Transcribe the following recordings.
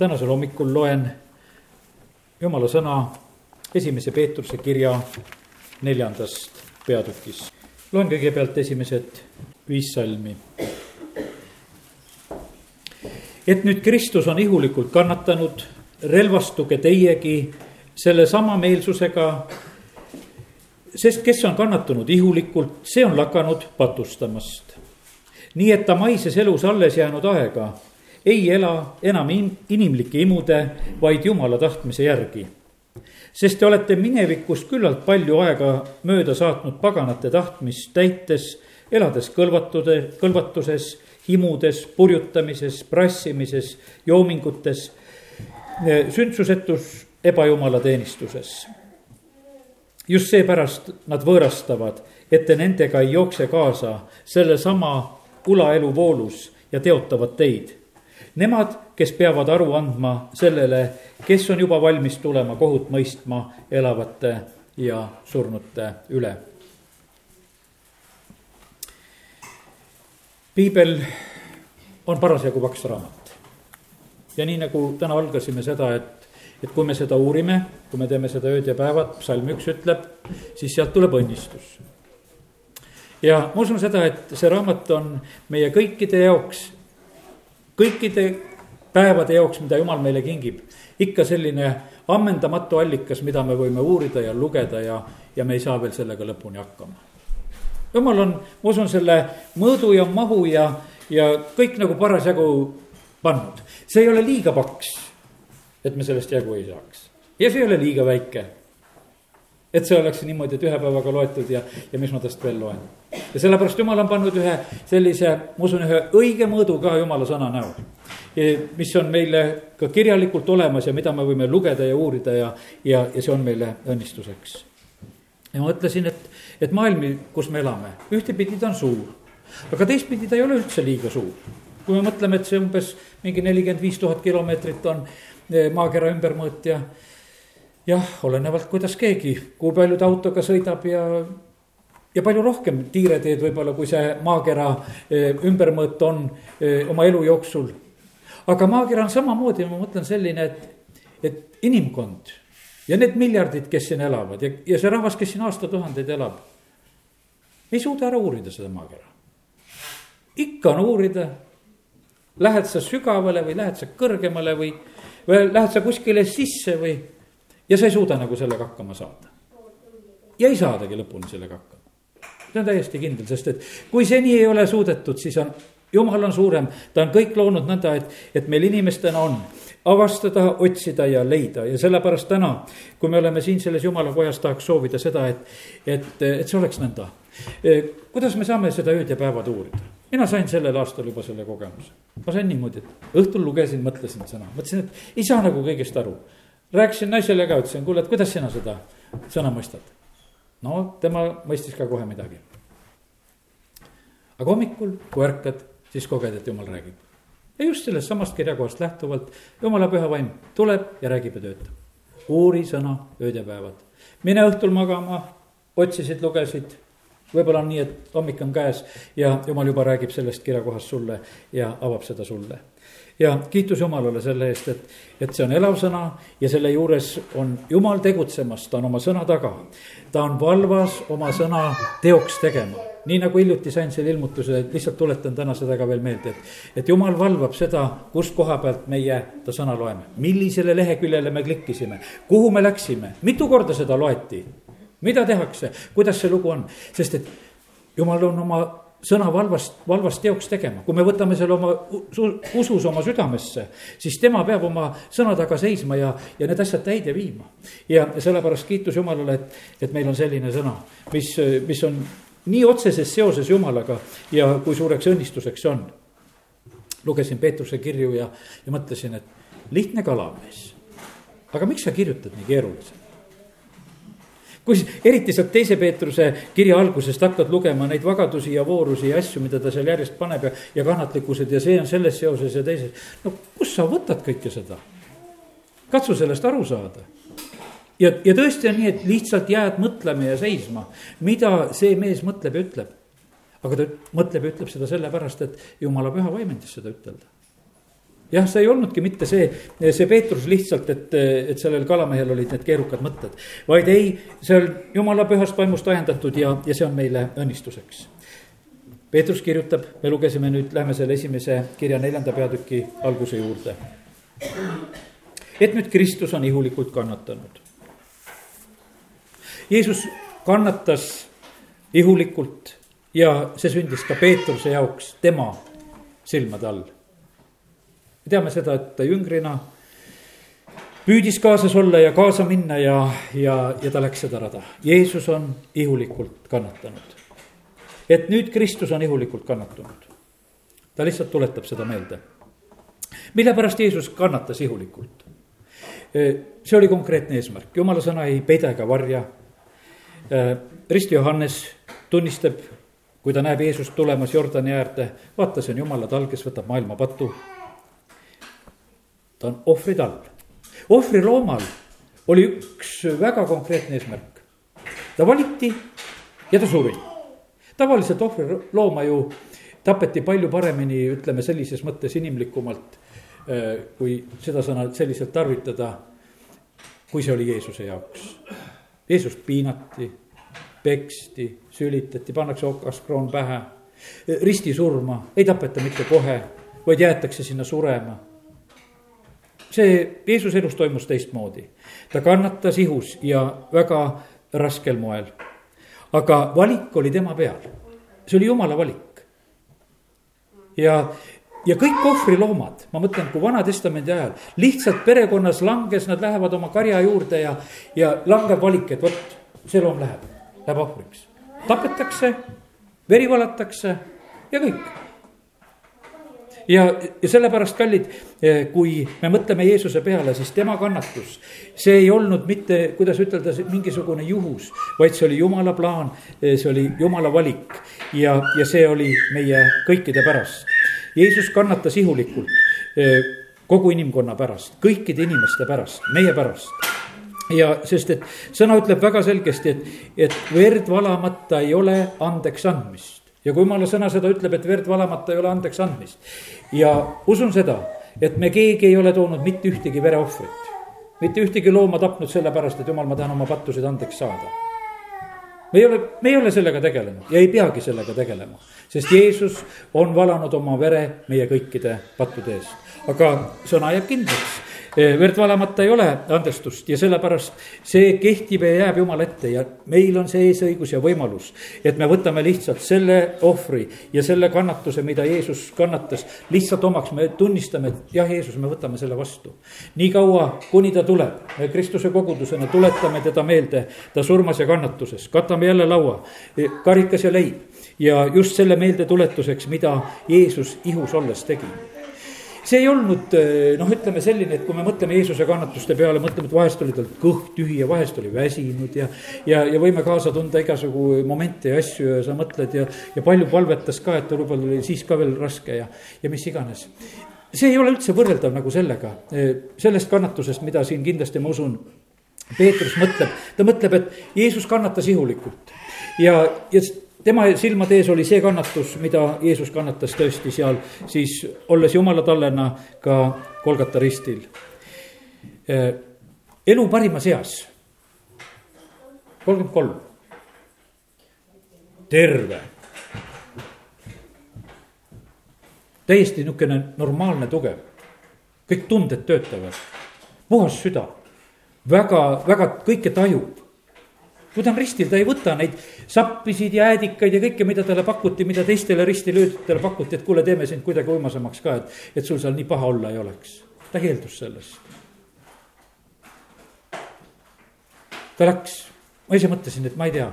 tänasel hommikul loen jumala sõna esimese Peetruse kirja neljandast peatükist. loen kõigepealt esimesed viis salmi. et nüüd Kristus on ihulikult kannatanud, relvastuge teiegi sellesama meelsusega. sest kes on kannatanud ihulikult, see on lakanud patustamast. nii et ta maises elus alles jäänud aega ei ela enam inimlike imude, vaid jumala tahtmise järgi. sest te olete minevikust küllalt palju aega mööda saatnud paganate tahtmist täites, elades kõlvatude, kõlvatuses, himudes, purjutamises, prassimises, joomingutes, sündsusetus ebajumala teenistuses. just seepärast nad võõrastavad, et te nendega ei jookse kaasa sellesama ulaelu voolus ja teotavad teid Nemad, kes peavad aru andma sellele, kes on juba valmis tulema kohut mõistma elavate ja surnute üle. piibel on parasjagu paks raamat. ja nii nagu täna algasime seda, et, et kui me seda uurime, kui me teeme seda ööd ja päevad, psalm üks ütleb, siis sealt tuleb õnnistus. ja ma usun seda, et see raamat on meie kõikide jaoks kõikide päevade jaoks, mida jumal meile kingib. ikka selline ammendamatu allikas, mida me võime uurida ja lugeda ja, ja me ei saa veel sellega lõpuni hakkama. jumal on, ma usun, selle mõõdu ja mahu ja, ja kõik nagu parasjagu pannud. see ei ole liiga paks, et me sellest jagu ei saaks. ja see ei ole liiga väike et see oleks niimoodi, et ühe päevaga loetud ja, ja mis ma tast veel loen. ja sellepärast jumal on pannud ühe sellise, ma usun, ühe õige mõõdu ka jumala sõna näol. mis on meile ka kirjalikult olemas ja mida me võime lugeda ja uurida ja, ja, ja see on meile õnnistuseks. ja ma mõtlesin, et, et maailm, kus me elame, ühtepidi ta on suur, aga teistpidi ta ei ole üldse liiga suur. kui me mõtleme, et see umbes mingi nelikümmend viis tuhat kilomeetrit on eh, maakera ümbermõõt ja jah, olenevalt, kuidas keegi, kui palju ta autoga sõidab ja, ja palju rohkem tiireteed võib-olla, kui see maakera eh, ümbermõõt on eh, oma elu jooksul. aga maakera on samamoodi, ma mõtlen selline, et, et inimkond ja need miljardid, kes siin elavad ja, ja see rahvas, kes siin aastatuhandeid elab. ei suuda ära uurida seda maakera. ikka on uurida, lähed sa sügavale või lähed sa kõrgemale või, või lähed sa kuskile sisse või ja sa ei suuda nagu sellega hakkama saada. ja ei saadagi lõpuni sellega hakkama. see on täiesti kindel, sest et kui seni ei ole suudetud, siis on, jumal on suurem, ta on kõik loonud nõnda, et, et meil inimestena on avastada, otsida ja leida ja sellepärast täna, kui me oleme siin selles jumala kojas, tahaks soovida seda, et, et, et see oleks nõnda. kuidas me saame seda ööd ja päevad uurida? mina sain sellel aastal juba selle kogemuse. ma sain niimoodi, et õhtul lugesin, mõtlesin sõna, mõtlesin, et ei saa nagu kõigest aru rääkisin naisele ka, ütlesin, kuule, et kuidas sina seda sõna mõistad. no tema mõistis ka kohe midagi. aga hommikul, kui ärkad, siis koged, et jumal räägib. ja just sellest samast kirjakohast lähtuvalt jumala püha vaim tuleb ja räägib ja töötab. uuri sõna ööd ja päevad. mine õhtul magama, otsisid, lugesid võib-olla on nii, et hommik on käes ja jumal juba räägib sellest kirjakohast sulle ja avab seda sulle ja kiitus Jumalale selle eest, et, et see on elav sõna ja selle juures on Jumal tegutsemas, ta on oma sõna taga. ta on valvas oma sõna teoks tegema. Nii nagu hiljuti sain selle ilmutuse, lihtsalt tuletan täna seda ka veel meelde, et, et jumal valvab seda, kus koha pealt meie ta sõna loeme. millisele leheküljele me klikkisime, kuhu me läksime, mitu korda seda loeti, mida tehakse, kuidas see lugu on, sest et jumal on oma sõna valvast, valvast teoks tegema, kui me võtame selle oma usus oma südamesse, siis tema peab oma sõna taga seisma ja, ja need asjad täide viima. ja sellepärast kiitus Jumalale, et, et meil on selline sõna, mis, mis on nii otseses seoses Jumalaga ja kui suureks õnnistuseks see on. lugesin Peetruse kirju ja, ja mõtlesin, et lihtne kalamees. aga miks sa kirjutad nii keeruliselt? Kus eriti sealt teise Peetruse kirja algusest hakkad lugema neid vagadusi ja voorusi ja asju, mida ta seal järjest paneb ja, ja kannatlikkused ja see on selles seoses ja teises. no kust sa võtad kõike seda? katsu sellest aru saada. ja, ja tõesti on nii, et lihtsalt jääd mõtlema ja seisma, mida see mees mõtleb ja ütleb. aga ta mõtleb ja ütleb seda sellepärast, et jumala püha vaim andis seda ütelda. Jah, see ei olnudki mitte see, see Peetrus lihtsalt, et, et sellel kalamehel olid need keerukad mõtted. vaid ei, see on jumala pühast vaimust ajendatud ja, ja see on meile õnnistuseks. Peetrus kirjutab, me lugesime nüüd, lähme selle esimese kirja neljanda peatüki alguse juurde. et nüüd Kristus on ihulikult kannatanud. Jeesus kannatas ihulikult ja see sündis ka Peetruse jaoks tema silmade all me teame seda, et ta jüngrina püüdis kaasas olla ja kaasa minna ja, ja, ja ta läks seda rada. Jeesus on ihulikult kannatanud. et nüüd Kristus on ihulikult kannatanud. ta lihtsalt tuletab seda meelde. mille pärast Jeesus kannatas ihulikult? see oli konkreetne eesmärk, jumala sõna ei peida ega varja. Risti Johannes tunnistab, kui ta näeb Jeesust tulemas Jordani äärde, vaata, see on jumala talg, kes võtab maailma patu ta on ohvrid all. ohvriloomal oli üks väga konkreetne eesmärk. ta valiti ja ta suri. tavaliselt ohvrilooma ju tapeti palju paremini, ütleme sellises mõttes inimlikumalt, äh, kui seda sõna selliselt tarvitada, kui see oli Jeesuse jaoks. Jeesust piinati, peksti, sülitati, pannakse okaskroon pähe, ristisurma ei tapeta mitte kohe, vaid jäetakse sinna surema see Jeesuse elus toimus teistmoodi. ta kannatas ihus ja väga raskel moel. aga valik oli tema peal, see oli jumala valik. ja, ja kõik ohvriloomad, ma mõtlen, kui Vana-testamendi ajal lihtsalt perekonnas langes, nad lähevad oma karja juurde ja, ja langeb valik, et vot see loom läheb, läheb ohvriks. tapetakse, veri valatakse ja kõik ja, ja sellepärast, kallid, eh, kui me mõtleme Jeesuse peale, siis tema kannatus, see ei olnud mitte, kuidas ütelda, mingisugune juhus, vaid see oli jumala plaan, eh, see oli jumala valik ja, ja see oli meie kõikide pärast. Jeesus kannatas ihulikult eh, kogu inimkonna pärast, kõikide inimeste pärast, meie pärast ja sest, et sõna ütleb väga selgesti, et, et verd valamata ei ole andeks andmist ja kui jumala sõna seda ütleb, et verd valamata ei ole andeks andmist. ja usun seda, et me keegi ei ole toonud mitte ühtegi vereohvrit. mitte ühtegi looma tapnud sellepärast, et jumal, ma tahan oma pattused andeks saada. me ei ole, me ei ole sellega tegelenud ja ei peagi sellega tegelema, sest Jeesus on valanud oma vere meie kõikide pattude eest. aga sõna jääb kindlaks verd valamata ei ole andestust ja sellepärast see kehtib ja jääb Jumala ette ja meil on see eesõigus ja võimalus. et me võtame lihtsalt selle ohvri ja selle kannatuse, mida Jeesus kannatas, lihtsalt omaks, me tunnistame, et jah, Jeesus, me võtame selle vastu. nii kaua, kuni ta tuleb, me Kristuse kogudusena tuletame teda meelde, ta surmas ja kannatuses, katame jälle laua, eh, karikas ja leib ja just selle meeldetuletuseks, mida Jeesus ihus olles tegi see ei olnud eh, noh, ütleme selline, et kui me mõtleme Jeesuse kannatuste peale, mõtleme, et vahest oli tal kõht tühi ja vahest oli väsinud ja. ja, ja võime kaasa tunda igasugu momente ja asju ja sa mõtled ja, ja palju palvetas ka, et võib-olla oli siis ka veel raske ja, ja mis iganes. see ei ole üldse võrreldav nagu sellega, eh, sellest kannatusest, mida siin kindlasti ma usun. Peetrus mõtleb, ta mõtleb, et Jeesus kannatas ihulikult ja, ja tema silmade ees oli see kannatus, mida Jeesus kannatas tõesti seal siis olles jumala tallena ka Kolgata ristil. elu parimas eas, kolmkümmend kolm, terve. täiesti niisugune normaalne, tugev, kõik tunded töötavad, puhas süda, väga, väga kõike tajub kui ta on ristil, ta ei võta neid sappisid ja äädikaid ja kõike, mida talle pakuti, mida teistele ristilöödudele pakuti, et kuule, teeme sind kuidagi uimasemaks ka, et, et sul seal nii paha olla ei oleks. ta keeldus sellest. ta läks, ma ise mõtlesin, et ma ei tea,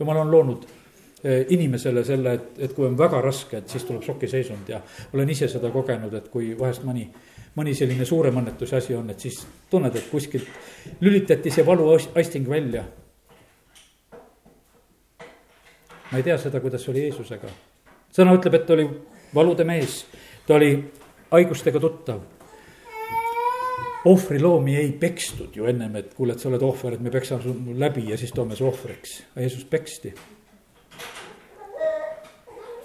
jumal on loonud eh, inimesele selle, et, et kui on väga raske, et siis tuleb šokiseisund ja olen ise seda kogenud, et kui vahest mõni, mõni selline suurem õnnetuse asi on, et siis tunned, et kuskilt lülitati see valuaisting välja ma ei tea seda, kuidas oli Jeesusega. sõna ütleb, et ta oli valude mees, ta oli haigustega tuttav. ohvriloomi ei pekstud ju ennem, et kuule, et sa oled ohver, et me peksame su läbi ja siis toome su ohvriks, aga Jeesus peksti.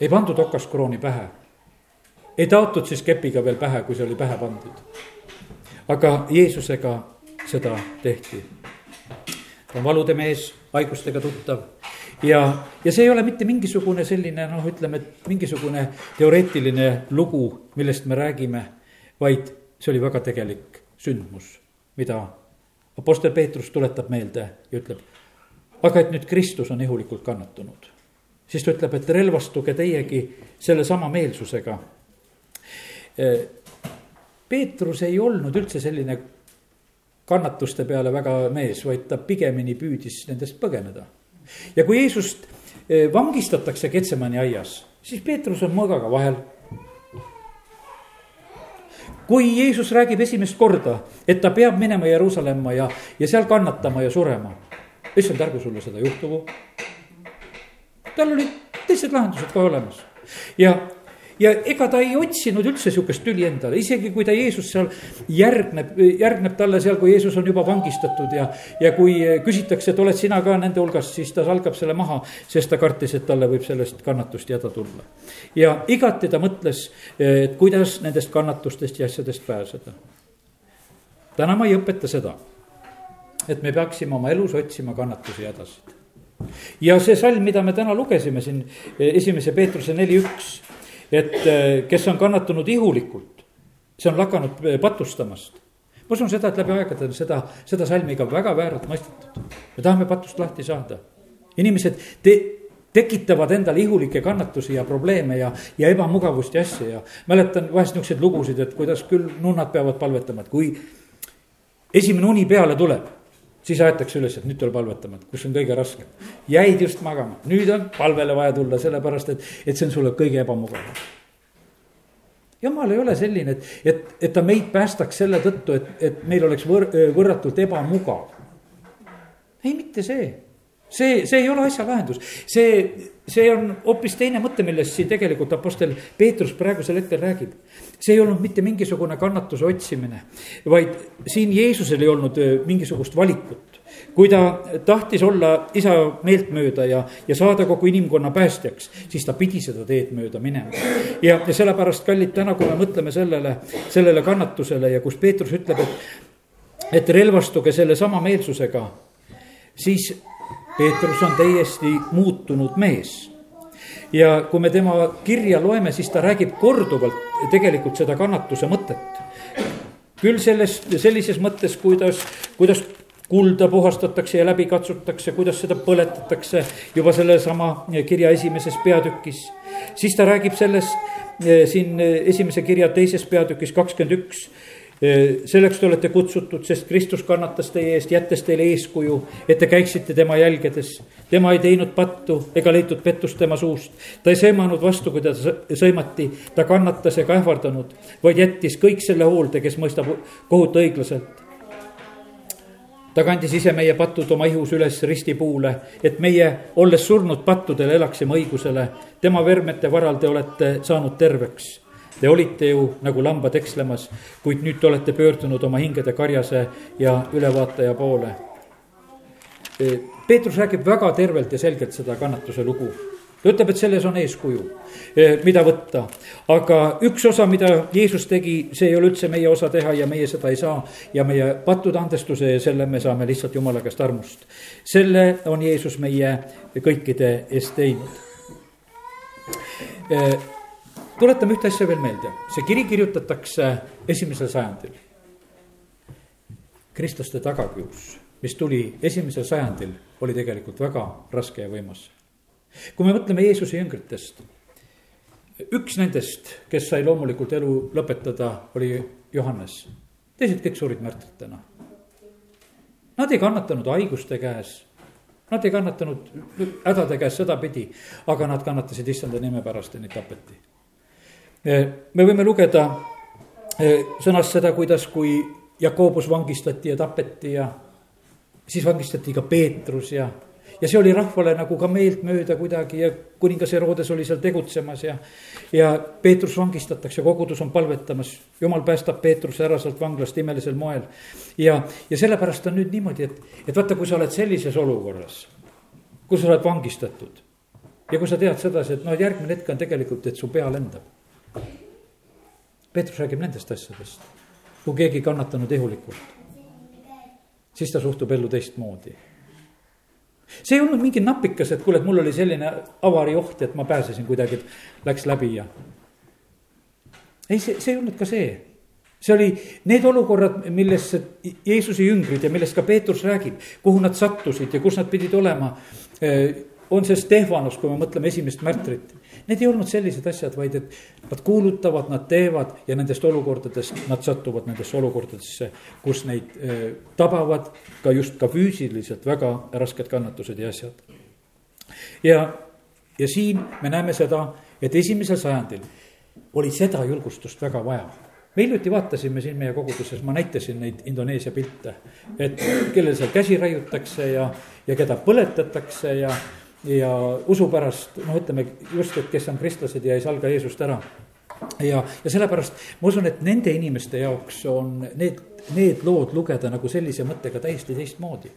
ei pandud okaskrooni pähe. ei taotud siis kepiga veel pähe, kui see oli pähe pandud. aga Jeesusega seda tehti. ta on valude mees, haigustega tuttav ja, ja see ei ole mitte mingisugune selline noh, ütleme, et mingisugune teoreetiline lugu, millest me räägime, vaid see oli väga tegelik sündmus, mida Apostel Peetrus tuletab meelde ja ütleb, aga et nüüd Kristus on ihulikult kannatanud, siis ta ütleb, et relvastuge teiegi sellesama meelsusega. Peetrus ei olnud üldse selline kannatuste peale väga mees, vaid ta pigemini püüdis nendest põgeneda. Ja kui Jeesust eh, vangistatakse Ketsemani aias, siis Peetrus on mõõgaga vahel kui Jeesus räägib esimest korda, et ta peab minema Jeruusalemma ja, ja seal kannatama ja surema. issand, ärgu sulle seda juhtugu. tal olid teised lahendused kohe olemas ja ja ega ta ei otsinud üldse sihukest tüli endale, isegi kui ta Jeesus seal järgneb, järgneb talle seal, kui Jeesus on juba vangistatud ja. ja kui küsitakse, et oled sina ka nende hulgas, siis ta salgab selle maha, sest ta kartis, et talle võib sellest kannatust ja häda tulla. ja igati ta mõtles, et kuidas nendest kannatustest ja asjadest pääseda. täna ma ei õpeta seda, et me peaksime oma elus otsima kannatusi ja hädasid ja see salm, mida me täna lugesime siin esimese Peetruse neli üks et eh, kes on kannatanud ihulikult, see on lakanud eh, patustamast. ma usun seda, et läbi aegade on seda, seda salmi ka väga vääralt mõistetud. me tahame patust lahti saada. inimesed te, tekitavad endale ihulikke kannatusi ja probleeme ja, ja ebamugavust ja asju ja mäletan vahest niisuguseid lugusid, et kuidas küll nunnad peavad palvetama, et kui esimene uni peale tuleb siis aetakse üles, et nüüd tuleb palvetama, et kus on kõige raskem. jäid just magama, nüüd on palvele vaja tulla, sellepärast et, et see on sulle kõige ebamugavam. jumal ei ole selline, et, et, et ta meid päästaks selle tõttu, et, et meil oleks võr-, võrratult ebamugav. ei, mitte see see, see ei ole asja lahendus, see, see on hoopis teine mõte, millest siin tegelikult Apostel Peetrus praegusel hetkel räägib. see ei olnud mitte mingisugune kannatuse otsimine, vaid siin Jeesusel ei olnud äh, mingisugust valikut. kui ta tahtis olla isa meeltmööda ja, ja saada kogu inimkonna päästjaks, siis ta pidi seda teed mööda minema. ja, ja sellepärast, kallid, täna, kui me mõtleme sellele, sellele kannatusele ja kus Peetrus ütleb, et, et relvastuge sellesama meelsusega, siis Peetrus on täiesti muutunud mees. ja kui me tema kirja loeme, siis ta räägib korduvalt tegelikult seda kannatuse mõtet. küll sellest, sellises mõttes, kuidas, kuidas kulda puhastatakse ja läbi katsutakse, kuidas seda põletatakse juba sellesama kirja esimeses peatükis. siis ta räägib sellest eh, siin esimese kirja teises peatükis kakskümmend üks selleks te olete kutsutud, sest Kristus kannatas teie eest, jättes teile eeskuju, et te käiksite tema jälgedes. tema ei teinud pattu ega leitud pettust tema suust. ta ei sõimanud vastu, kui ta sõimati, ta kannatas ega ähvardanud, vaid jättis kõik selle hoolde, kes mõistab kohut õiglaselt ta kandis ise meie patud oma ihus üles ristipuule, et meie, olles surnud pattudele, elaksime õigusele. tema vermete varal te olete saanud terveks Te olite ju nagu lambad ekslemas, kuid nüüd te olete pöördunud oma hingede karjase ja ülevaataja poole. Peetrus räägib väga tervelt ja selgelt seda kannatuse lugu ta ütleb, et selles on eeskuju, mida võtta. aga üks osa, mida Jeesus tegi, see ei ole üldse meie osa teha ja meie seda ei saa. ja meie pattude andestuse ja selle me saame lihtsalt Jumala käest armust. selle on Jeesus meie kõikide eest teinud tuletame ühte asja veel meelde, see kiri kirjutatakse esimesel sajandil. kristlaste tagakius, mis tuli esimesel sajandil, oli tegelikult väga raske ja võimas. kui me mõtleme Jeesuse jüngritest, üks nendest, kes sai loomulikult elu lõpetada, oli Johannes. teised kõik surid märtritena. Nad ei kannatanud haiguste käes Nad ei kannatanud hädade käes sedapidi, aga nad kannatasid issanda nime pärast ja neid tapeti me võime lugeda eh, sõnast seda, kuidas, kui Jakobus vangistati ja tapeti ja siis vangistati ka Peetrus ja, ja see oli rahvale nagu ka meeltmööda kuidagi ja kuningas Herodes oli seal tegutsemas ja. ja Peetrus vangistatakse, kogudus on palvetamas, jumal päästab Peetruse ära sealt vanglast imelisel moel. ja, ja sellepärast on nüüd niimoodi, et, et vaata, kui sa oled sellises olukorras, kus sa oled vangistatud. ja kui sa tead sedasi, et noh, järgmine hetk on tegelikult, et su pea lendab Peetrus räägib nendest asjadest, kui keegi kannatanud ihulikult, siis ta suhtub ellu teistmoodi see ei olnud mingi napikas, et kuule, et mul oli selline avarioht, et ma pääsesin kuidagi, et läks läbi ja. ei, see, see ei olnud ka see. see oli need olukorrad, millesse Jeesuse jüngrid ja millest ka Peetrus räägib, kuhu nad sattusid ja kus nad pidid olema. on see Stefanus, kui me mõtleme esimest märtrit Need ei olnud sellised asjad, vaid et nad kuulutavad, nad teevad ja nendest olukordadest nad satuvad nendesse olukordadesse, kus neid eh, tabavad ka just ka füüsiliselt väga rasked kannatused ja asjad. ja, ja siin me näeme seda, et esimesel sajandil oli seda julgustust väga vaja me hiljuti vaatasime siin meie koguduses, ma näitasin neid Indoneesia pilte, et kellel seal käsi raiutakse ja, ja keda põletatakse ja ja usu pärast, noh, ütleme just, et kes on kristlased ja ei salga Jeesust ära. ja, ja sellepärast ma usun, et nende inimeste jaoks on need, need lood lugeda nagu sellise mõttega täiesti teistmoodi.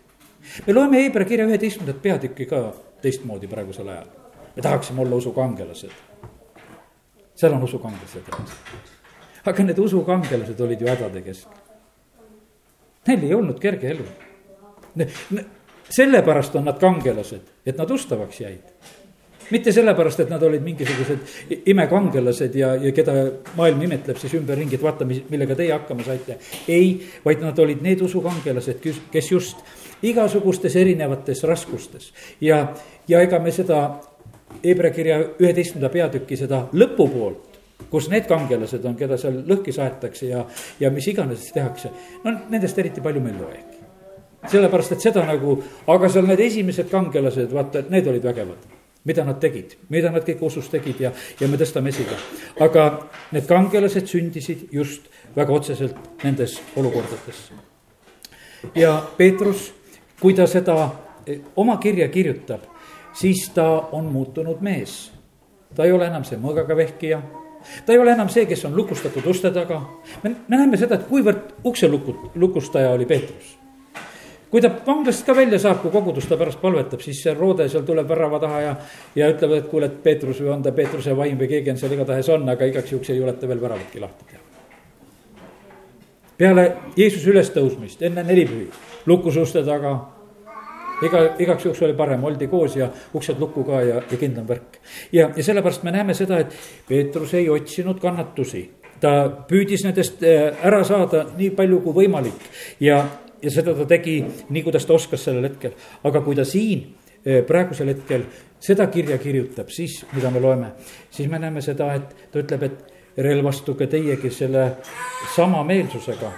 me loeme Hebra kirja üheteistkümnendat peatükki ka teistmoodi praegusel ajal. me tahaksime olla usukangelased. seal on usukangelased aga need usukangelased olid ju hädade keskel. Neil ei olnud kerge elu sellepärast on nad kangelased, et nad ustavaks jäid. mitte sellepärast, et nad olid mingisugused imekangelased ja, ja keda maailm nimetleb siis ümberringi, et vaata, mis, millega teie hakkama saite. ei, vaid nad olid need usukangelased, kes just igasugustes erinevates raskustes ja, ja ega me seda Hebra kirja üheteistkümnenda peatüki seda lõpupoolt kus need kangelased on, keda seal lõhki saetakse ja, ja mis iganes tehakse, no nendest eriti palju me ei loegi sellepärast, et seda nagu, aga seal need esimesed kangelased, vaata, need olid vägevad mida nad tegid, mida nad kõik usus tegid ja, ja me tõstame esile. aga need kangelased sündisid just väga otseselt nendes olukordades. ja Peetrus, kui ta seda eh, oma kirja kirjutab, siis ta on muutunud mees. ta ei ole enam see mõõgaga vehkija ta ei ole enam see, kes on lukustatud uste taga. me, me näeme seda, et kuivõrd ukse luku, lukustaja oli Peetrus kui ta vanglast ka välja saab, kui kogudus ta pärast palvetab, siis see roode seal tuleb värava taha ja, ja ütleb, et kuule, et Peetrus või on ta Peetruse vaim või keegi on seal igatahes on, aga igaks juhuks ei juleta veel väravatki lahti teha. peale Jeesuse ülestõusmist, enne nelipühi, lukus uste taga. iga, igaks juhuks oli parem, oldi koos ja uksed lukku ka ja, ja kindlam värk. ja, ja sellepärast me näeme seda, et Peetrus ei otsinud kannatusi ta püüdis nendest äh, ära saada nii palju kui võimalik ja ja seda ta tegi nii, kuidas ta oskas sellel hetkel. aga kui ta siin eh, praegusel hetkel seda kirja kirjutab, siis mida me loeme, siis me näeme seda, et ta ütleb, et relvastuge teiegi selle sama meelsusega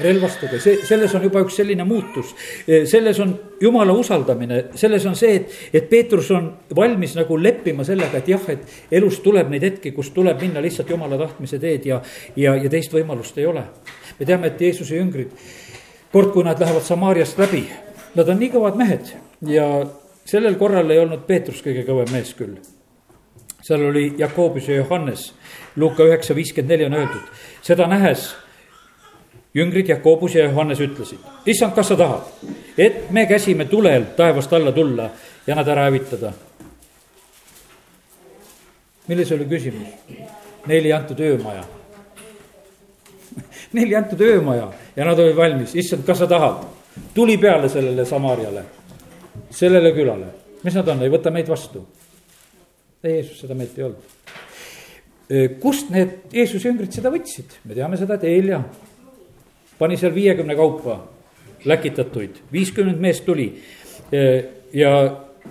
relvastuge, see, selles on juba üks selline muutus. Eh, selles on jumala usaldamine, selles on see, et, et Peetrus on valmis nagu leppima sellega, et jah, et elus tuleb neid hetki, kus tuleb minna lihtsalt jumala tahtmise teed ja, ja, ja teist võimalust ei ole me teame, et Jeesuse jüngrid, kord, kui nad lähevad Samaariast läbi, nad on nii kõvad mehed ja sellel korral ei olnud Peetrus kõige kõvem mees küll. seal oli Jakobus ja Johannes, Luuka üheksa viiskümmend neli on öeldud, seda nähes jüngrid Jakobus ja Johannes ütlesid, issand, kas sa tahad, et me käsime tulel taevast alla tulla ja nad ära hävitada. milles oli küsimus? Neile ei antud öömaja Neile ei antud öömaja ja nad olid valmis, issand, kas sa tahad? tuli peale sellele Samaariale, sellele külale, mis nad on, ei võta meid vastu. ei, Jeesus seda meelt ei olnud. kust need Jeesuse jüngrid seda võtsid, me teame seda, et Eelja pani seal viiekümne kaupa läkitatuid, viiskümmend meest tuli ja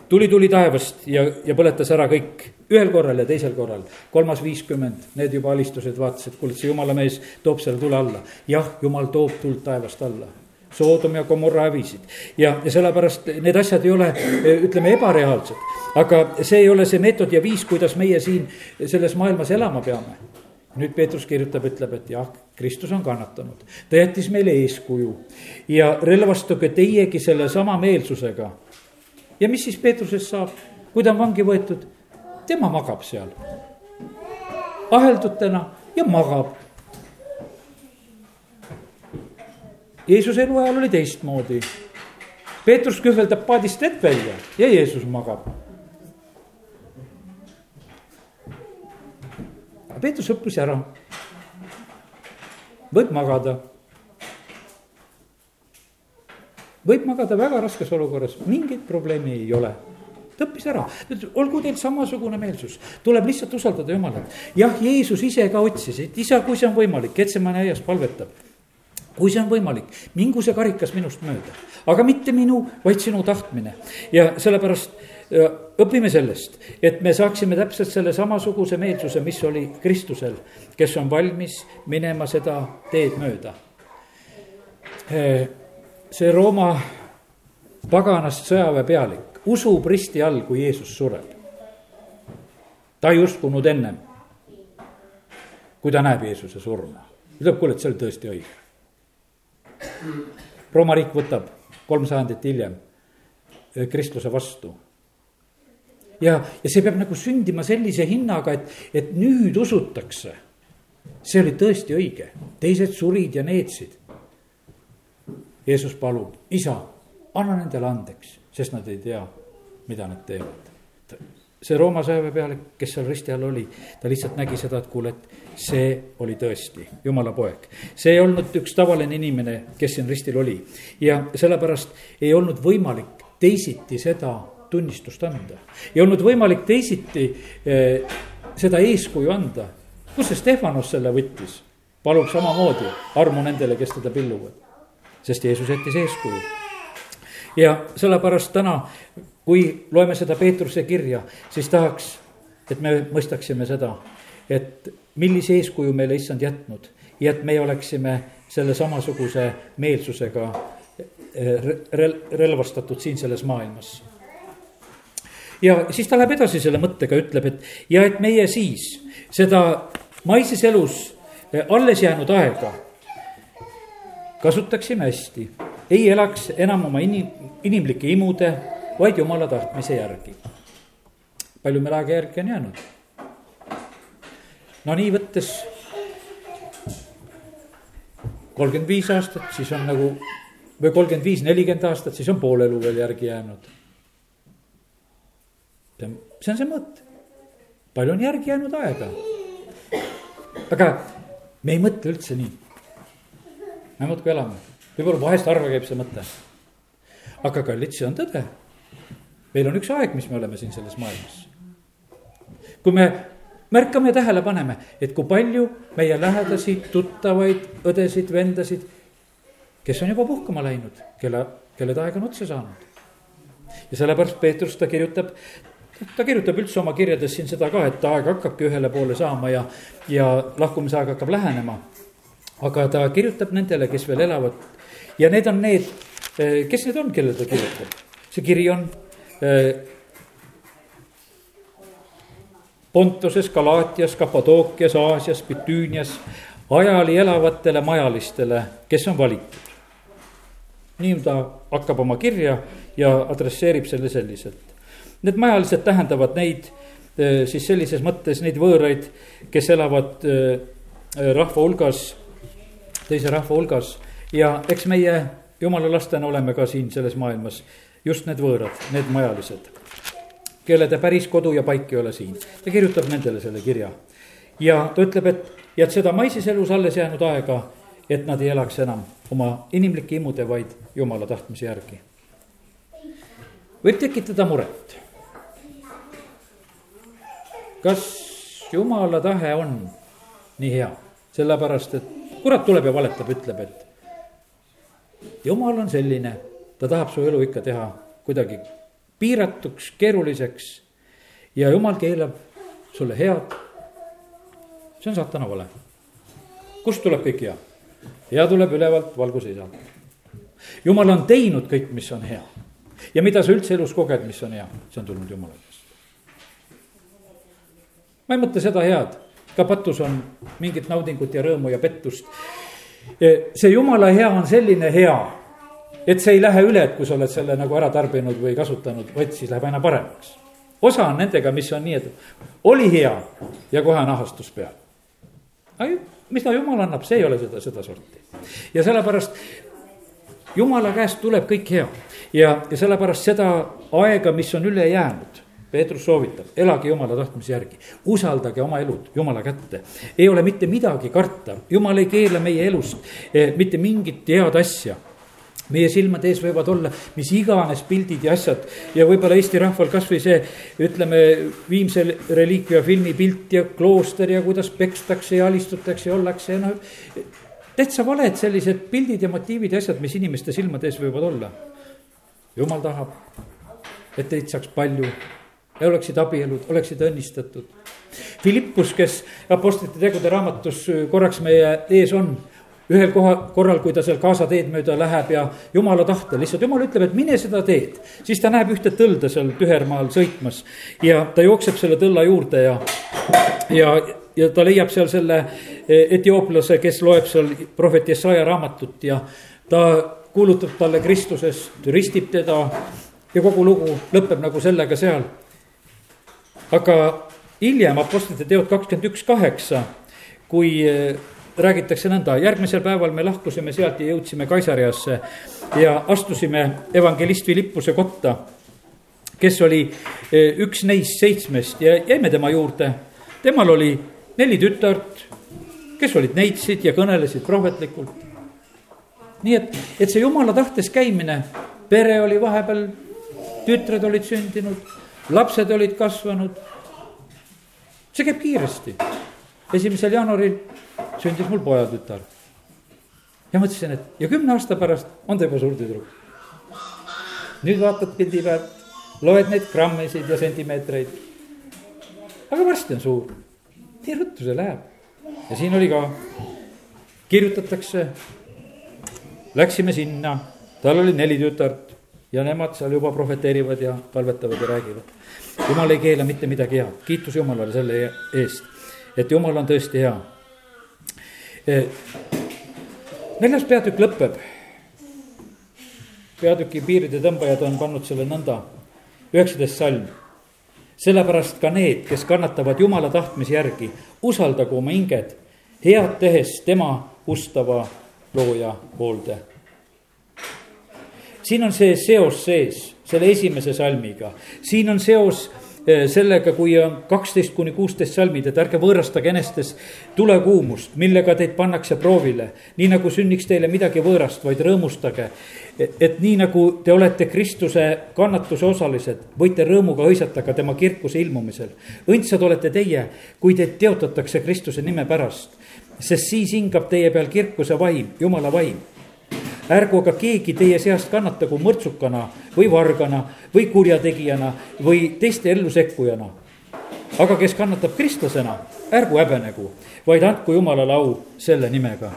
tuli, tuli taevast ja, ja põletas ära kõik ühel korral ja teisel korral, kolmas viiskümmend, need juba alistused vaatasid, kuule, see jumala mees toob selle tule alla. jah, jumal toob tuld taevast alla. Soodom ja Gomorra hävisid ja, ja sellepärast need asjad ei ole, ütleme, ebareaalsed. aga see ei ole see meetod ja viis, kuidas meie siin selles maailmas elama peame. nüüd Peetrus kirjutab, ütleb, et jah, Kristus on kannatanud, ta jättis meile eeskuju ja relvastuge teiegi sellesama meelsusega. Ja mis siis Peetrusest saab, kui ta on vangi võetud? tema magab seal aheldutena ja magab. Jeesuse eluajal oli teistmoodi. Peetrus kühveldab paadist vett välja ja Jeesus magab. Peetrus õppis ära. võib magada. Võib magada väga raskes olukorras, mingit probleemi ei ole ta õppis ära, olgu teil samasugune meelsus, tuleb lihtsalt usaldada Jumalat. jah, Jeesus ise ka otsis, et isa, kui see on võimalik, Getsemane aias palvetab. kui see on võimalik, mingu see karikas minust mööda, aga mitte minu, vaid sinu tahtmine ja sellepärast õpime sellest, et me saaksime täpselt selle samasuguse meelsuse, mis oli Kristusel, kes on valmis minema seda teed mööda. See Rooma paganast sõjaväepealik usub risti all, kui Jeesus sureb. ta ei uskunud ennem, kui ta näeb Jeesuse surma. ütleb, kuule, et see oli tõesti õige. Rooma riik võtab kolm sajandit hiljem Kristuse vastu. ja, ja see peab nagu sündima sellise hinnaga, et, et nüüd usutakse. see oli tõesti õige, teised surid ja neetsid. Jeesus palub, isa, anna nendele andeks sest nad ei tea, mida nad teevad. see Rooma sõjaväepealik, kes seal risti all oli, ta lihtsalt nägi seda, et kuule, et see oli tõesti jumala poeg. see ei olnud üks tavaline inimene, kes siin ristil oli ja sellepärast ei olnud võimalik teisiti seda tunnistust anda. ei olnud võimalik teisiti eh, seda eeskuju anda. kus see Stefanos selle võttis? palub samamoodi armu nendele, kes teda pilluvad. Sest Jeesus jättis eeskuju ja sellepärast täna, kui loeme seda Peetruse kirja, siis tahaks, et me mõistaksime seda, et millise eeskuju meile issand jätnud ja et me oleksime selle samasuguse meelsusega eh, rel-, relvastatud siin selles maailmas. ja siis ta läheb edasi selle mõttega, ütleb, et ja et meie siis seda maises elus eh, alles jäänud aega kasutaksime hästi ei elaks enam oma inim, inimlike imude, vaid jumala tahtmise järgi. palju meil aega järgi on jäänud? no nii võttes kolmkümmend viis aastat, siis on nagu või kolmkümmend viis, nelikümmend aastat, siis on pool elu veel järgi jäänud. see on, see on see mõte. palju on järgi jäänud aega? aga me ei mõtle üldse nii. Me muudkui elame võib-olla vahest harva käib see mõte. aga kallid, see on tõde. meil on üks aeg, mis me oleme siin selles maailmas. kui me märkame ja tähele paneme, et kui palju meie lähedasi, tuttavaid, õdesid, vendasid, kes on juba puhkama läinud, kelle, kelle aeg on otsa saanud. ja sellepärast Peetrus ta kirjutab, ta kirjutab üldse oma kirjades siin seda ka, et aeg hakkabki ühele poole saama ja, ja lahkumise aeg hakkab lähenema. Aga ta kirjutab nendele, kes veel elavad ja need on need, eh, kes need on, kellele ta kirjutab? see kiri on eh, Pontuses, Galaatias, Kapadookias, Aasias, Bitüünias, ajali elavatele majalistele, kes on valitud. nii ta hakkab oma kirja ja adresseerib selle selliselt. Need majalised tähendavad neid eh, siis sellises mõttes neid võõraid, kes elavad rahva hulgas, teise rahva hulgas ja eks meie jumala lastena oleme ka siin selles maailmas just need võõrad, need majalised, kellede päris kodu ja paik ei ole siin. ta kirjutab nendele selle kirja ja ta ütleb, et, ja et seda maises elus alles jäänud aega, et nad ei elaks enam oma inimlike imude, vaid jumala tahtmise järgi. võib tekitada muret. kas jumala tahe on nii hea, sellepärast et kurat tuleb ja valetab, ütleb, et jumal on selline, ta tahab su elu ikka teha kuidagi piiratuks, keeruliseks. ja jumal keelab sulle head. see on saatana vale. kust tuleb kõik hea? hea tuleb ülevalt valguse isalt. jumal on teinud kõik, mis on hea. ja mida sa üldse elus koged, mis on hea, see on tulnud jumala käest. ma ei mõtle seda head, ka patus on mingit naudingut ja rõõmu ja pettust see jumala hea on selline hea, et see ei lähe üle, et kui sa oled selle nagu ära tarbinud või kasutanud, vaid siis läheb aina paremaks. osa on nendega, mis on nii, et oli hea ja kohe on ahastus peal. mis ta jumal annab, see ei ole seda, sedasorti. ja sellepärast jumala käest tuleb kõik hea ja, ja sellepärast seda aega, mis on üle jäänud Peetrus soovitab, elage jumala tahtmise järgi, usaldage oma elud jumala kätte. ei ole mitte midagi karta, jumal ei keela meie elust eh, mitte mingit head asja meie silmade ees võivad olla mis iganes pildid ja asjad ja võib-olla Eesti rahval kasvõi see, ütleme, viimse reliikvia filmi pilt ja klooster ja kuidas pekstakse ja alistutakse ja ollakse ja noh. täitsa valed sellised pildid ja motiivid ja asjad, mis inimeste silmade ees võivad olla. jumal tahab, et teid saaks palju ja oleksid abielud, oleksid õnnistatud. Philippus, kes Apostlite tegude raamatus korraks meie ees on ühel koha, korral, kui ta seal Gaza teed mööda läheb ja jumala tahtel, lihtsalt jumal ütleb, et mine seda teed. siis ta näeb ühte tõlda seal tühermaal sõitmas ja ta jookseb selle tõlla juurde ja, ja, ja ta leiab seal selle eh, etiooplase, kes loeb seal prohvet Jesaja raamatut ja ta kuulutab talle Kristusest, ristib teda ja kogu lugu lõpeb nagu sellega seal. Aga hiljem Apostlite teod kakskümmend üks kaheksa, kui eh, räägitakse nõnda, järgmisel päeval me lahkusime sealt ja jõudsime Kaisariasse ja astusime evangelist Philippuse kotta, kes oli e, üks neist seitsmest ja jäime tema juurde. temal oli neli tütart, kes olid neitsid ja kõnelesid prohvetlikult. nii et, et see jumala tahtes käimine, pere oli vahepeal, tütred olid sündinud, lapsed olid kasvanud. see käib kiiresti. esimesel jaanuaril sündis mul pojatütar. ja mõtlesin, et ja kümne aasta pärast on ta juba suur tüdruk. nüüd vaatad pildi pealt, loed neid grammesid ja sentimeetreid. aga varsti on suur, nii ruttu see läheb. ja siin oli ka, kirjutatakse, läksime sinna, tal oli neli tütart ja nemad seal juba prohveteerivad ja palvetavad ja räägivad. jumal ei keela mitte midagi head, kiitus Jumalale selle eest, et Jumal on tõesti hea Eh, neljas peatükk lõpeb. peatüki piiride tõmbajad on pannud selle nõnda, üheksateist salm. sellepärast ka need, kes kannatavad jumala tahtmise järgi, usaldagu oma hinged head tehes tema ustava looja hoolde. Siin on see seos sees selle esimese salmiga, siin on seos Eh, sellega, kui on kaksteist kuni kuusteist salmid, et ärge võõrastage enestes tulekuumust, millega teid pannakse proovile. nii nagu sünniks teile midagi võõrast, vaid rõõmustage. et nii nagu te olete Kristuse kannatuse osalised, võite rõõmuga hõisata ka tema kirkuse ilmumisel. õndsad olete teie, kui teid teotatakse Kristuse nime pärast, sest siis hingab teie peal kirkuse vaim, jumala vaim ärgu aga keegi teie seast kannatagu mõrtsukana või vargana või kurjategijana või teiste ellu sekkujana. aga kes kannatab kristlasena, ärgu häbenegu, vaid andku Jumalale au selle nimega.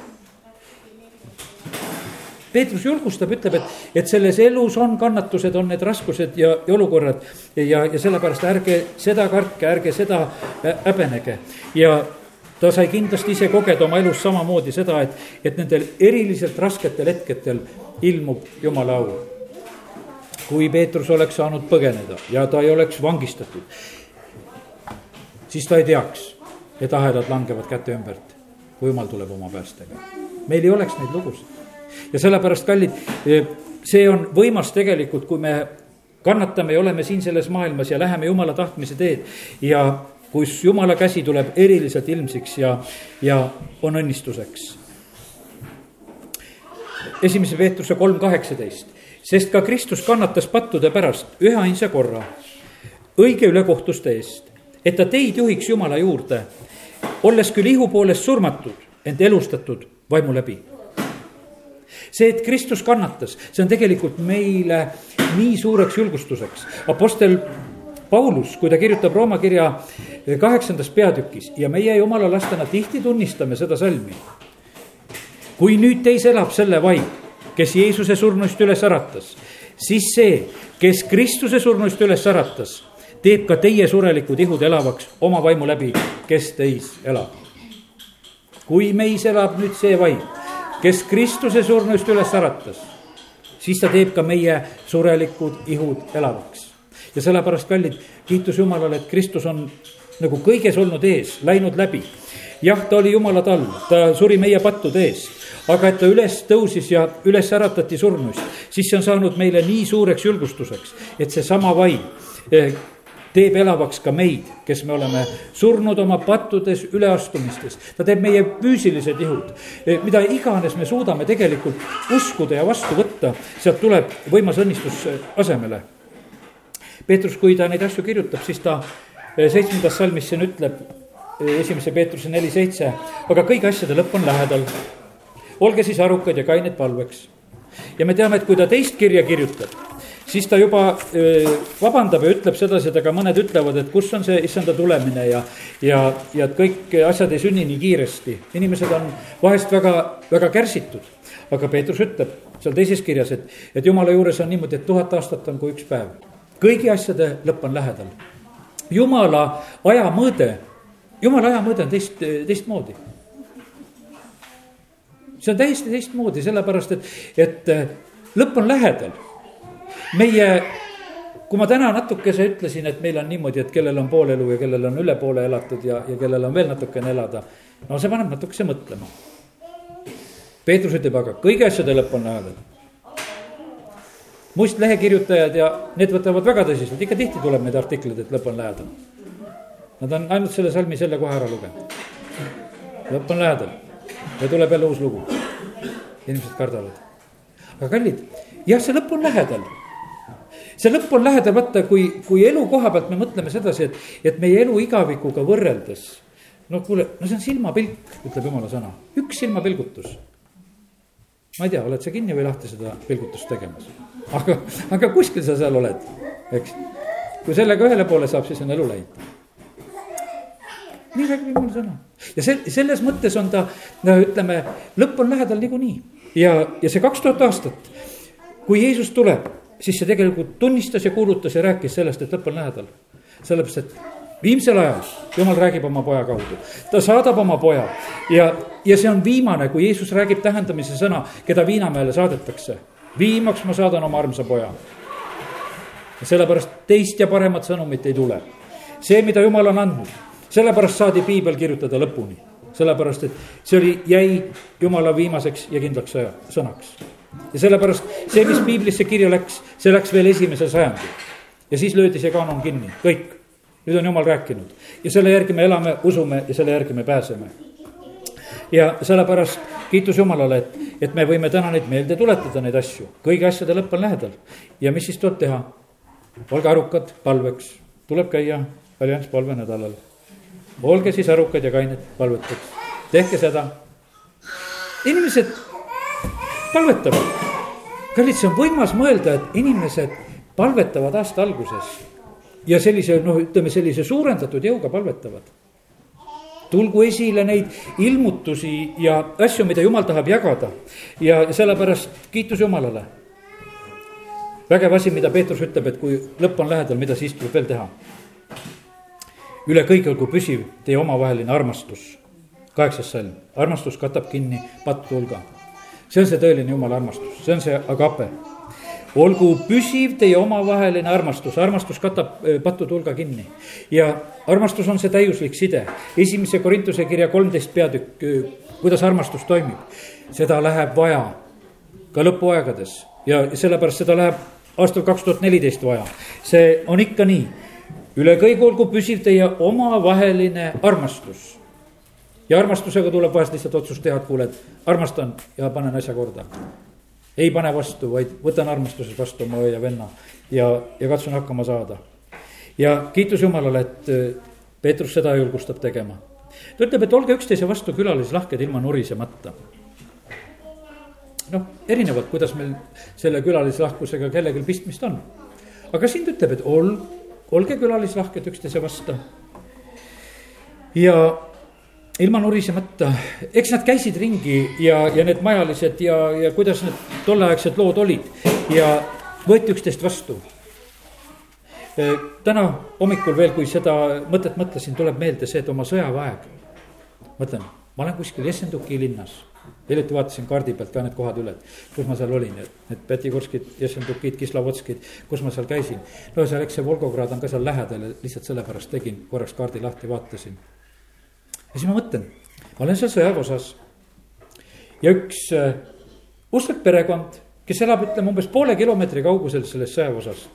Peetrus julgustab, ütleb, et, et selles elus on kannatused, on need raskused ja, ja olukorrad ja, ja sellepärast ärge seda kartke, ärge seda häbenege ja ta sai kindlasti ise kogeda oma elus samamoodi seda, et, et nendel eriliselt rasketel hetkedel ilmub jumala au. kui Peetrus oleks saanud põgeneda ja ta ei oleks vangistatud, siis ta ei teaks, et ahelad langevad käte ümbert, kui jumal tuleb oma päästega. meil ei oleks neid lugusid ja sellepärast, kallid, see on võimas tegelikult, kui me kannatame ja oleme siin selles maailmas ja läheme jumala tahtmise teed ja kus jumala käsi tuleb eriliselt ilmsiks ja, ja on õnnistuseks. esimese Peetruse kolm kaheksateist, sest ka Kristus kannatas pattude pärast üheainsa korra õige ülekohtuste eest, et ta teid juhiks Jumala juurde, olles küll ihu poolest surmatud, ent elustatud vaimu läbi see, et Kristus kannatas, see on tegelikult meile nii suureks julgustuseks. Apostel Paulus, kui ta kirjutab Rooma kirja kaheksandas peatükis ja meie jumala lastena tihti tunnistame seda salmi. kui nüüd teis elab selle vaim, kes Jeesuse surnuist üles äratas, siis see, kes Kristuse surnuist üles äratas, teeb ka teie surelikud ihud elavaks oma vaimu läbi, kes teis elab. kui meis elab nüüd see vaim, kes Kristuse surnuist üles äratas, siis ta teeb ka meie surelikud ihud elavaks ja sellepärast, kallid, kiitus Jumalale, et Kristus on nagu kõiges olnud ees, läinud läbi. jah, ta oli Jumala tall, ta suri meie pattude eest, aga et ta üles tõusis ja üles äratati surnuist, siis see on saanud meile nii suureks julgustuseks, et seesama vaim eh, teeb elavaks ka meid, kes me oleme surnud oma pattudes üleastumistes. ta teeb meie füüsilised ihud, mida iganes me suudame tegelikult uskuda ja vastu võtta, sealt tuleb võimas õnnistus asemele. Peetrus, kui ta neid asju kirjutab, siis ta seitsmendas salmis siin ütleb, esimese Peetruse neli seitse, aga kõigi asjade lõpp on lähedal. olge siis arukad ja kained palveks. ja me teame, et kui ta teist kirja kirjutab siis ta juba vabandab ja ütleb sedasi, et aga mõned ütlevad, et kus on see issanda tulemine ja, ja, ja et kõik asjad ei sünni nii kiiresti. inimesed on vahest väga, väga kärsitud. aga Peetrus ütleb seal teises kirjas, et, et jumala juures on niimoodi, et tuhat aastat on kui üks päev. Kõigi asjade lõpp on lähedal. jumala aja mõõde, jumala aja mõõde on teist, teistmoodi see on täiesti teistmoodi, sellepärast et, et lõpp on lähedal meie, kui ma täna natukese ütlesin, et meil on niimoodi, et kellel on pool elu ja kellel on üle poole elatud ja, ja kellel on veel natukene elada. no see paneb natukese mõtlema. Peetrus ütleb aga kõigi asjade lõpp on lähedal. Mustlehekirjutajad ja need võtavad väga tõsiselt, ikka tihti tuleb neid artikleid, et lõpp on lähedal. Nad on ainult selle salmi selle koha ära lugenud. lõpp on lähedal ja tuleb jälle uus lugu. inimesed kardavad. aga kallid, jah, see lõpp on lähedal see lõpp on lähedal, vaata, kui, kui elu koha pealt me mõtleme sedasi, et, et meie elu igavikuga võrreldes. no kuule, no see on silmapilk, ütleb jumala sõna, üks silmapilgutus. Ma ei tea, oled sa kinni või lahti seda pilgutust tegemas, aga, aga kuskil sa seal oled, eks. kui sellega ühele poole saab, siis on elu läinud nii räägib jumala sõna ja sel-, selles mõttes on ta, no ütleme, lõpp on lähedal niikuinii ja, ja see kaks tuhat aastat, kui Jeesus tuleb siis see tegelikult tunnistas ja kuulutas ja rääkis sellest, et lõpp on lähedal. sellepärast, et viimsel ajal jumal räägib oma poja kaudu, ta saadab oma poja ja, ja see on viimane, kui Jeesus räägib tähendamise sõna, keda Viinamäele saadetakse. viimaks ma saadan oma armsa poja. sellepärast teist ja paremat sõnumit ei tule. see, mida Jumal on andnud, sellepärast saadi piibel kirjutada lõpuni, sellepärast et see oli, jäi Jumala viimaseks ja kindlaks sõnaks ja sellepärast see, mis piiblisse kirja läks, see läks veel esimesel sajandil. ja siis löödi see kaanon kinni, kõik. Nüüd on jumal rääkinud ja selle järgi me elame, usume ja selle järgi me pääseme. ja sellepärast kiitus Jumalale, et, et me võime täna neid meelde tuletada, neid asju, kõigi asjade lõpp on lähedal. ja mis siis tuleb teha? olge arukad palveks, tuleb käia allianss palvenädalal. olge siis arukad ja kained palveteks, tehke seda. inimesed palvetavad. kallid, see on võimas mõelda, et inimesed palvetavad aasta alguses ja sellise noh, ütleme sellise suurendatud jõuga palvetavad. tulgu esile neid ilmutusi ja asju, mida jumal tahab jagada ja sellepärast kiitus Jumalale. vägev asi, mida Peetrus ütleb, et kui lõpp on lähedal, mida siis tuleb veel teha? üle kõige olgu püsiv teie omavaheline armastus. kaheksas salm, armastus katab kinni pattu hulga see on see tõeline jumala armastus, see on see agape. Olgu püsiv teie omavaheline armastus, armastus katab eh, pattude hulga kinni. ja armastus on see täiuslik side, esimese Korintuse kirja kolmteist peatükk, eh, kuidas armastus toimib. seda läheb vaja ka lõpuaegades ja sellepärast seda läheb aastal kaks tuhat neliteist vaja. see on ikka nii, üle kõige olgu püsiv teie omavaheline armastus ja armastusega tuleb vahest lihtsalt otsus teha, et kuule, et armastan ja panen asja korda. Ei pane vastu, vaid võtan armastuses vastu oma õe ja venna ja, ja katsun hakkama saada. ja kiitus Jumalale, et äh, Peetrus seda julgustab tegema. ta ütleb, et olge üksteise vastu külalislahked ilma nurisemata. noh, erinevalt, kuidas meil selle külalislahkusega kellelgi pistmist on. aga siin ta ütleb, et ol-, olge külalislahked üksteise vastu. ja ilma nurisemata, eks nad käisid ringi ja, ja need majalised ja, ja kuidas need tolleaegsed lood olid ja võeti üksteist vastu. Täna hommikul veel, kui seda mõtet mõtlesin, tuleb meelde see, et oma sõjaväeaeg. mõtlen, ma olen kuskil Jessenduki linnas, hiljuti vaatasin kaardi pealt ka need kohad üle, et kus ma seal olin, et need Petigorskid, Jessendukid, Kislavotskid, kus ma seal käisin. no seal, eks see Volgograd on ka seal lähedal ja lihtsalt sellepärast tegin korraks kaardi lahti, vaatasin ja siis ma mõtlen, ma olen seal sõjaväeosas. ja üks äh, usklik perekond, kes elab, ütleme umbes poole kilomeetri kaugusel sellest sõjaväeosast.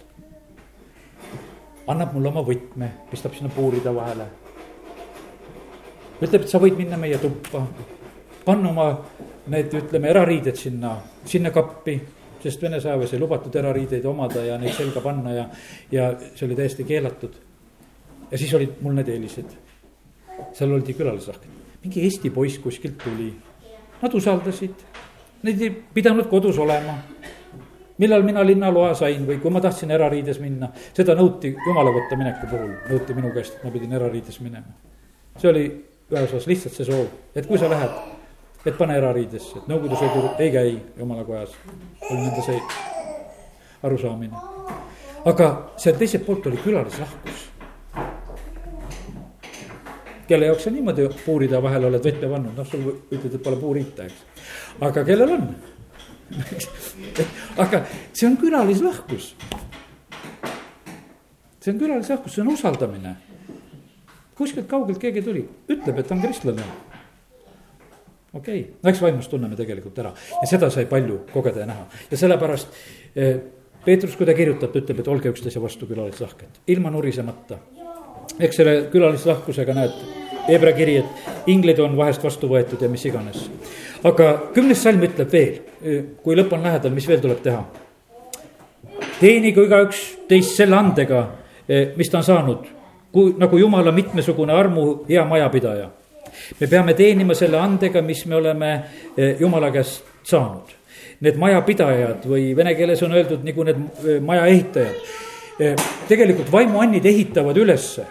annab mulle oma võtme, pistab sinna puuride vahele. ütleb, et sa võid minna meie tuppa, panna oma need, ütleme, erariided sinna, sinna kappi sest Vene sõjaväes ei lubatud erariideid omada ja neid selga panna ja, ja see oli täiesti keelatud. ja siis olid mul need eelised. Seal oldi külalisrahvad, mingi Eesti poiss kuskilt tuli, nad usaldasid, neid ei pidanud kodus olema millal mina linnaloa sain või kui ma tahtsin erariides minna, seda nõuti jumala võtta mineku puhul, nõuti minu käest, et ma pidin erariides minema. see oli ühes osas lihtsalt see soov, et kui sa lähed, et pane erariidesse, et Nõukogude sõdur ei käi jumala kojas. oli nende see arusaamine. aga seal teiselt poolt oli külalislahkus. Kelle jaoks sa niimoodi puuride vahel oled võtme pannud, noh, sul ütled, et pole puuriita, eks. aga kellel on aga see on külalislahkus. see on külalislahkus, see on usaldamine. kuskilt kaugelt keegi tuli, ütleb, et ta on kristlane. okei okay., no eks vaimust tunneme tegelikult ära ja seda sai palju kogeda ja näha ja sellepärast eh, Peetrus, kui ta kirjutab, ta ütleb, et olge üksteise vastu külalislahked, ilma nurisemata. eks selle külalislahkusega näed, Hebra kiri, et inglid on vahest vastu võetud ja mis iganes aga kümnes salm ütleb veel, kui lõpp on lähedal, mis veel tuleb teha? teenigu igaüks teist selle andega, mis ta on saanud, kui nagu jumala mitmesugune armu hea majapidaja. me peame teenima selle andega, mis me oleme eh, jumala käest saanud. Need majapidajad või vene keeles on öeldud nagu need eh, maja ehitajad. Eh, tegelikult vaimuannid ehitavad ülesse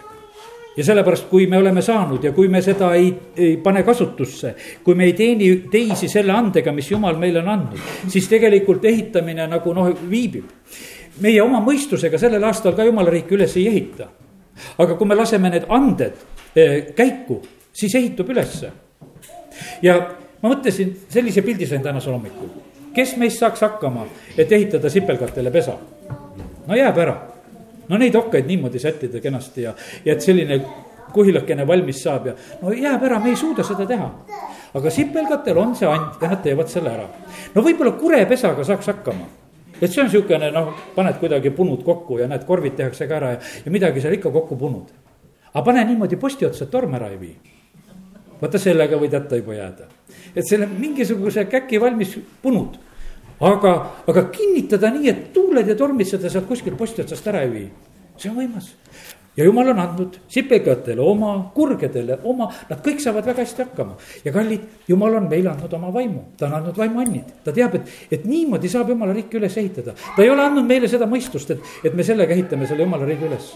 ja sellepärast, kui me oleme saanud ja kui me seda ei, ei pane kasutusse, kui me ei teeni teisi selle andega, mis jumal meile on andnud, siis tegelikult ehitamine nagu noh, viibib. meie oma mõistusega sellel aastal ka jumala riiki üles ei ehita. aga kui me laseme need anded eh, käiku, siis ehitub ülesse. ja ma mõtlesin, sellise pildi sain tänasel hommikul. kes meist saaks hakkama, et ehitada sipelgatele pesa? no jääb ära no neid okkaid niimoodi sättida kenasti ja, ja et selline kuhilakene valmis saab ja no jääb ära, me ei suuda seda teha. aga sipelgatel on see and ja nad teevad selle ära. no võib-olla kurepesaga saaks hakkama et see on niisugune noh, paned kuidagi punud kokku ja näed, korvid tehakse ka ära ja, ja midagi seal ikka kokku punud. aga pane niimoodi posti otsa, et torm ära ei vii. vaata sellega võid hätta juba jääda. et selle mingisuguse käki valmis punud aga, aga kinnitada nii, et tuuled ja tormid seda sealt kuskilt posti otsast ära ei vii, see on võimas ja jumal on andnud sipelgatele oma, kurgedele oma, nad kõik saavad väga hästi hakkama. ja kallid, jumal on meile andnud oma vaimu, ta on andnud vaimuannid, ta teab, et, et niimoodi saab jumala riiki üles ehitada. ta ei ole andnud meile seda mõistust, et, et me sellega ehitame selle jumala riigi üles.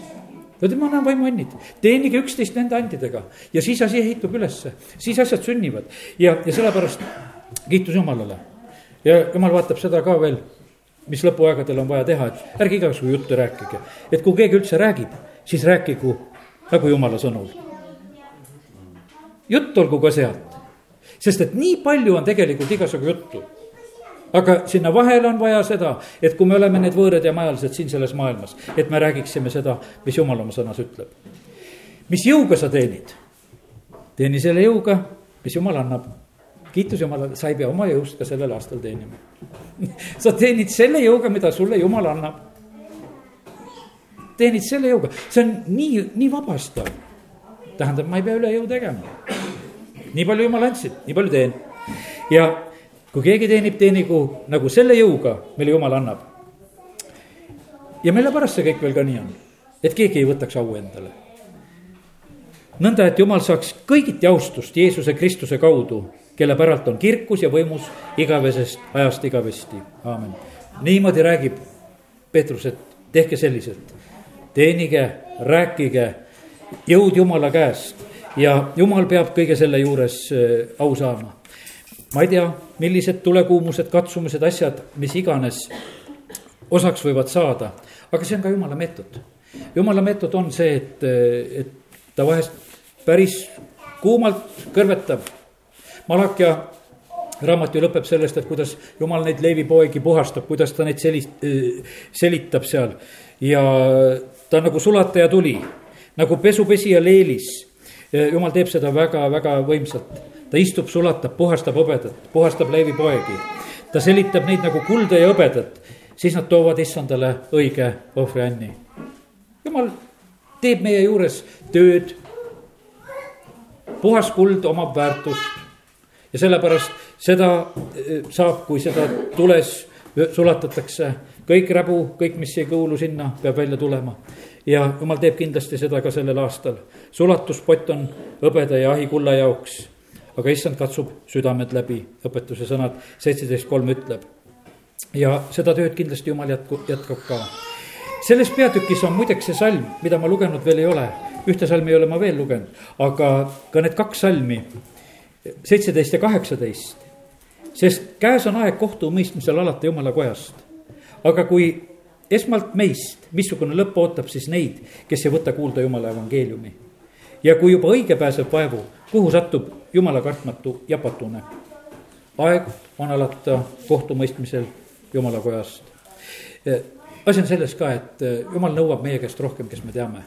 ta ütleb, ma annan vaimuannid, teenige üksteist nende andidega ja siis asi ehitub ülesse, siis asjad sünnivad ja, ja sellepärast kiitus Jumalale ja jumal vaatab seda ka veel, mis lõpuaegadel on vaja teha, et ärge igasugu juttu rääkige. et kui keegi üldse räägib, siis rääkigu nagu jumala sõnul. jutt olgu ka sealt, sest et nii palju on tegelikult igasugu juttu aga sinna vahele on vaja seda, et kui me oleme need võõrad ja majalised siin selles maailmas, et me räägiksime seda, mis jumal oma sõnas ütleb. mis jõuga sa teenid? teeni selle jõuga, mis jumal annab kiitus Jumalale, sa ei pea oma jõust ka sellel aastal teenima. sa teenid selle jõuga, mida sulle Jumal annab. teenid selle jõuga, see on nii, nii vabastav. tähendab, ma ei pea üle jõu tegema. nii palju Jumal andsid, nii palju teen. ja kui keegi teenib, teenigu nagu selle jõuga, mille Jumal annab. ja mille pärast see kõik veel ka nii on, et keegi ei võtaks au endale nõnda, et jumal saaks kõigiti austust Jeesuse Kristuse kaudu kelle päralt on kirkus ja võimus igavesest ajast igavesti, aamen. niimoodi räägib Peetrus, et tehke selliselt, teenige, rääkige, jõud Jumala käest ja Jumal peab kõige selle juures äh, au saama. ma ei tea, millised tulekuumused, katsumused, asjad, mis iganes osaks võivad saada, aga see on ka Jumala meetod. Jumala meetod on see, et, et ta vahest päris kuumalt kõrvetab Malakia raamat ju lõpeb sellest, et kuidas jumal neid leivipoegi puhastab, kuidas ta neid seli-, selitab seal. ja ta nagu sulataja tuli, nagu pesupesija leelis. jumal teeb seda väga-väga võimsalt. ta istub, sulatab, puhastab hõbedat, puhastab leivipoegi. ta selitab neid nagu kulda ja hõbedat, siis nad toovad issandale õige ohvrianni. jumal teeb meie juures tööd. puhas kuld omab väärtust ja sellepärast seda eh, saab, kui seda tules sulatatakse, kõik räbu, kõik, mis ei kuulu sinna, peab välja tulema. ja jumal teeb kindlasti seda ka sellel aastal. sulatuspott on hõbeda ja ahikulla jaoks, aga issand katsub südamed läbi, õpetuse sõnad seitseteist kolm ütleb. ja seda tööd kindlasti jumal jätku, jätkab ka. selles peatükis on muideks see salm, mida ma lugenud veel ei ole, ühte salmi ei ole ma veel lugenud, aga ka need kaks salmi, seitseteist ja kaheksateist sest käes on aeg kohtumõistmisel alata jumala kojast. aga kui esmalt meist, missugune lõpp ootab siis neid, kes ei võta kuulda jumala evangeeliumi. ja kui juba õige pääseb vaevu, kuhu satub jumala kartmatu japatune? aeg on alata kohtumõistmisel jumala kojast. asi on selles ka, et jumal nõuab meie käest rohkem, kes me teame.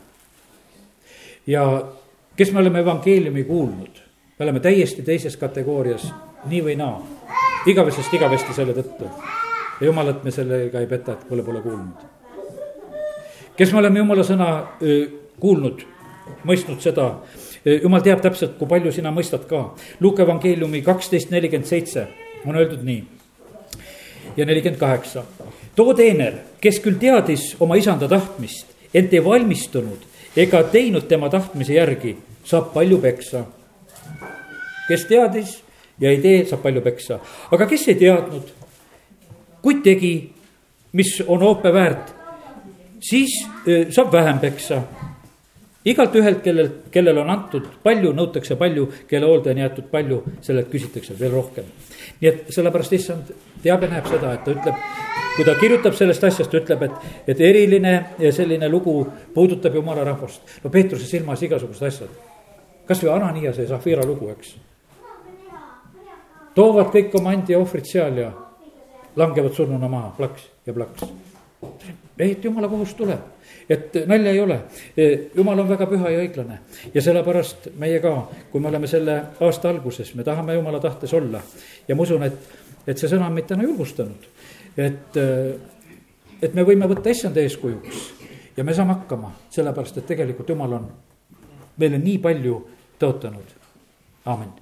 ja kes me oleme evangeeliumi kuulnud, me oleme täiesti teises kategoorias, nii või naa igavesest igavesti selle tõttu. ja jumalat me sellega ei peta, et pole, pole kuulnud. kes me oleme jumala sõna kuulnud, mõistnud seda, jumal teab täpselt, kui palju sina mõistad ka. Luuke evangeeliumi kaksteist nelikümmend seitse on öeldud nii. ja nelikümmend kaheksa. too teener, kes küll teadis oma isanda tahtmist, ent ei valmistunud ega teinud tema tahtmise järgi, saab palju peksa. Kes teadis ja ei tee, saab palju peksa. aga kes ei teadnud, kuid tegi, mis on oope väärt, siis saab vähem peksa. igalt ühelt, kellel, kellel on antud palju, nõutakse palju, kelle hoolde on jäetud palju, sellelt küsitakse veel rohkem. nii et sellepärast issand teab ja näeb seda, et ta ütleb, kui ta kirjutab sellest asjast, ütleb, et, et eriline selline lugu puudutab jumala rahvast. no Peetruse silmas igasugused asjad. Kasvõi Ananias ja Zafira lugu, eks toovad kõik oma andi ohvrid seal ja langevad surnuna maha, plaks ja plaks. et jumala kohus tuleb, et nalja ei ole. jumal on väga püha ja õiglane ja sellepärast meie ka, kui me oleme selle aasta alguses, me tahame jumala tahtes olla. ja ma usun, et, et see sõna on meid täna julgustanud, et, et me võime võtta issanda eeskujuks ja me saame hakkama, sellepärast et tegelikult jumal on meile nii palju tõotanud, aamen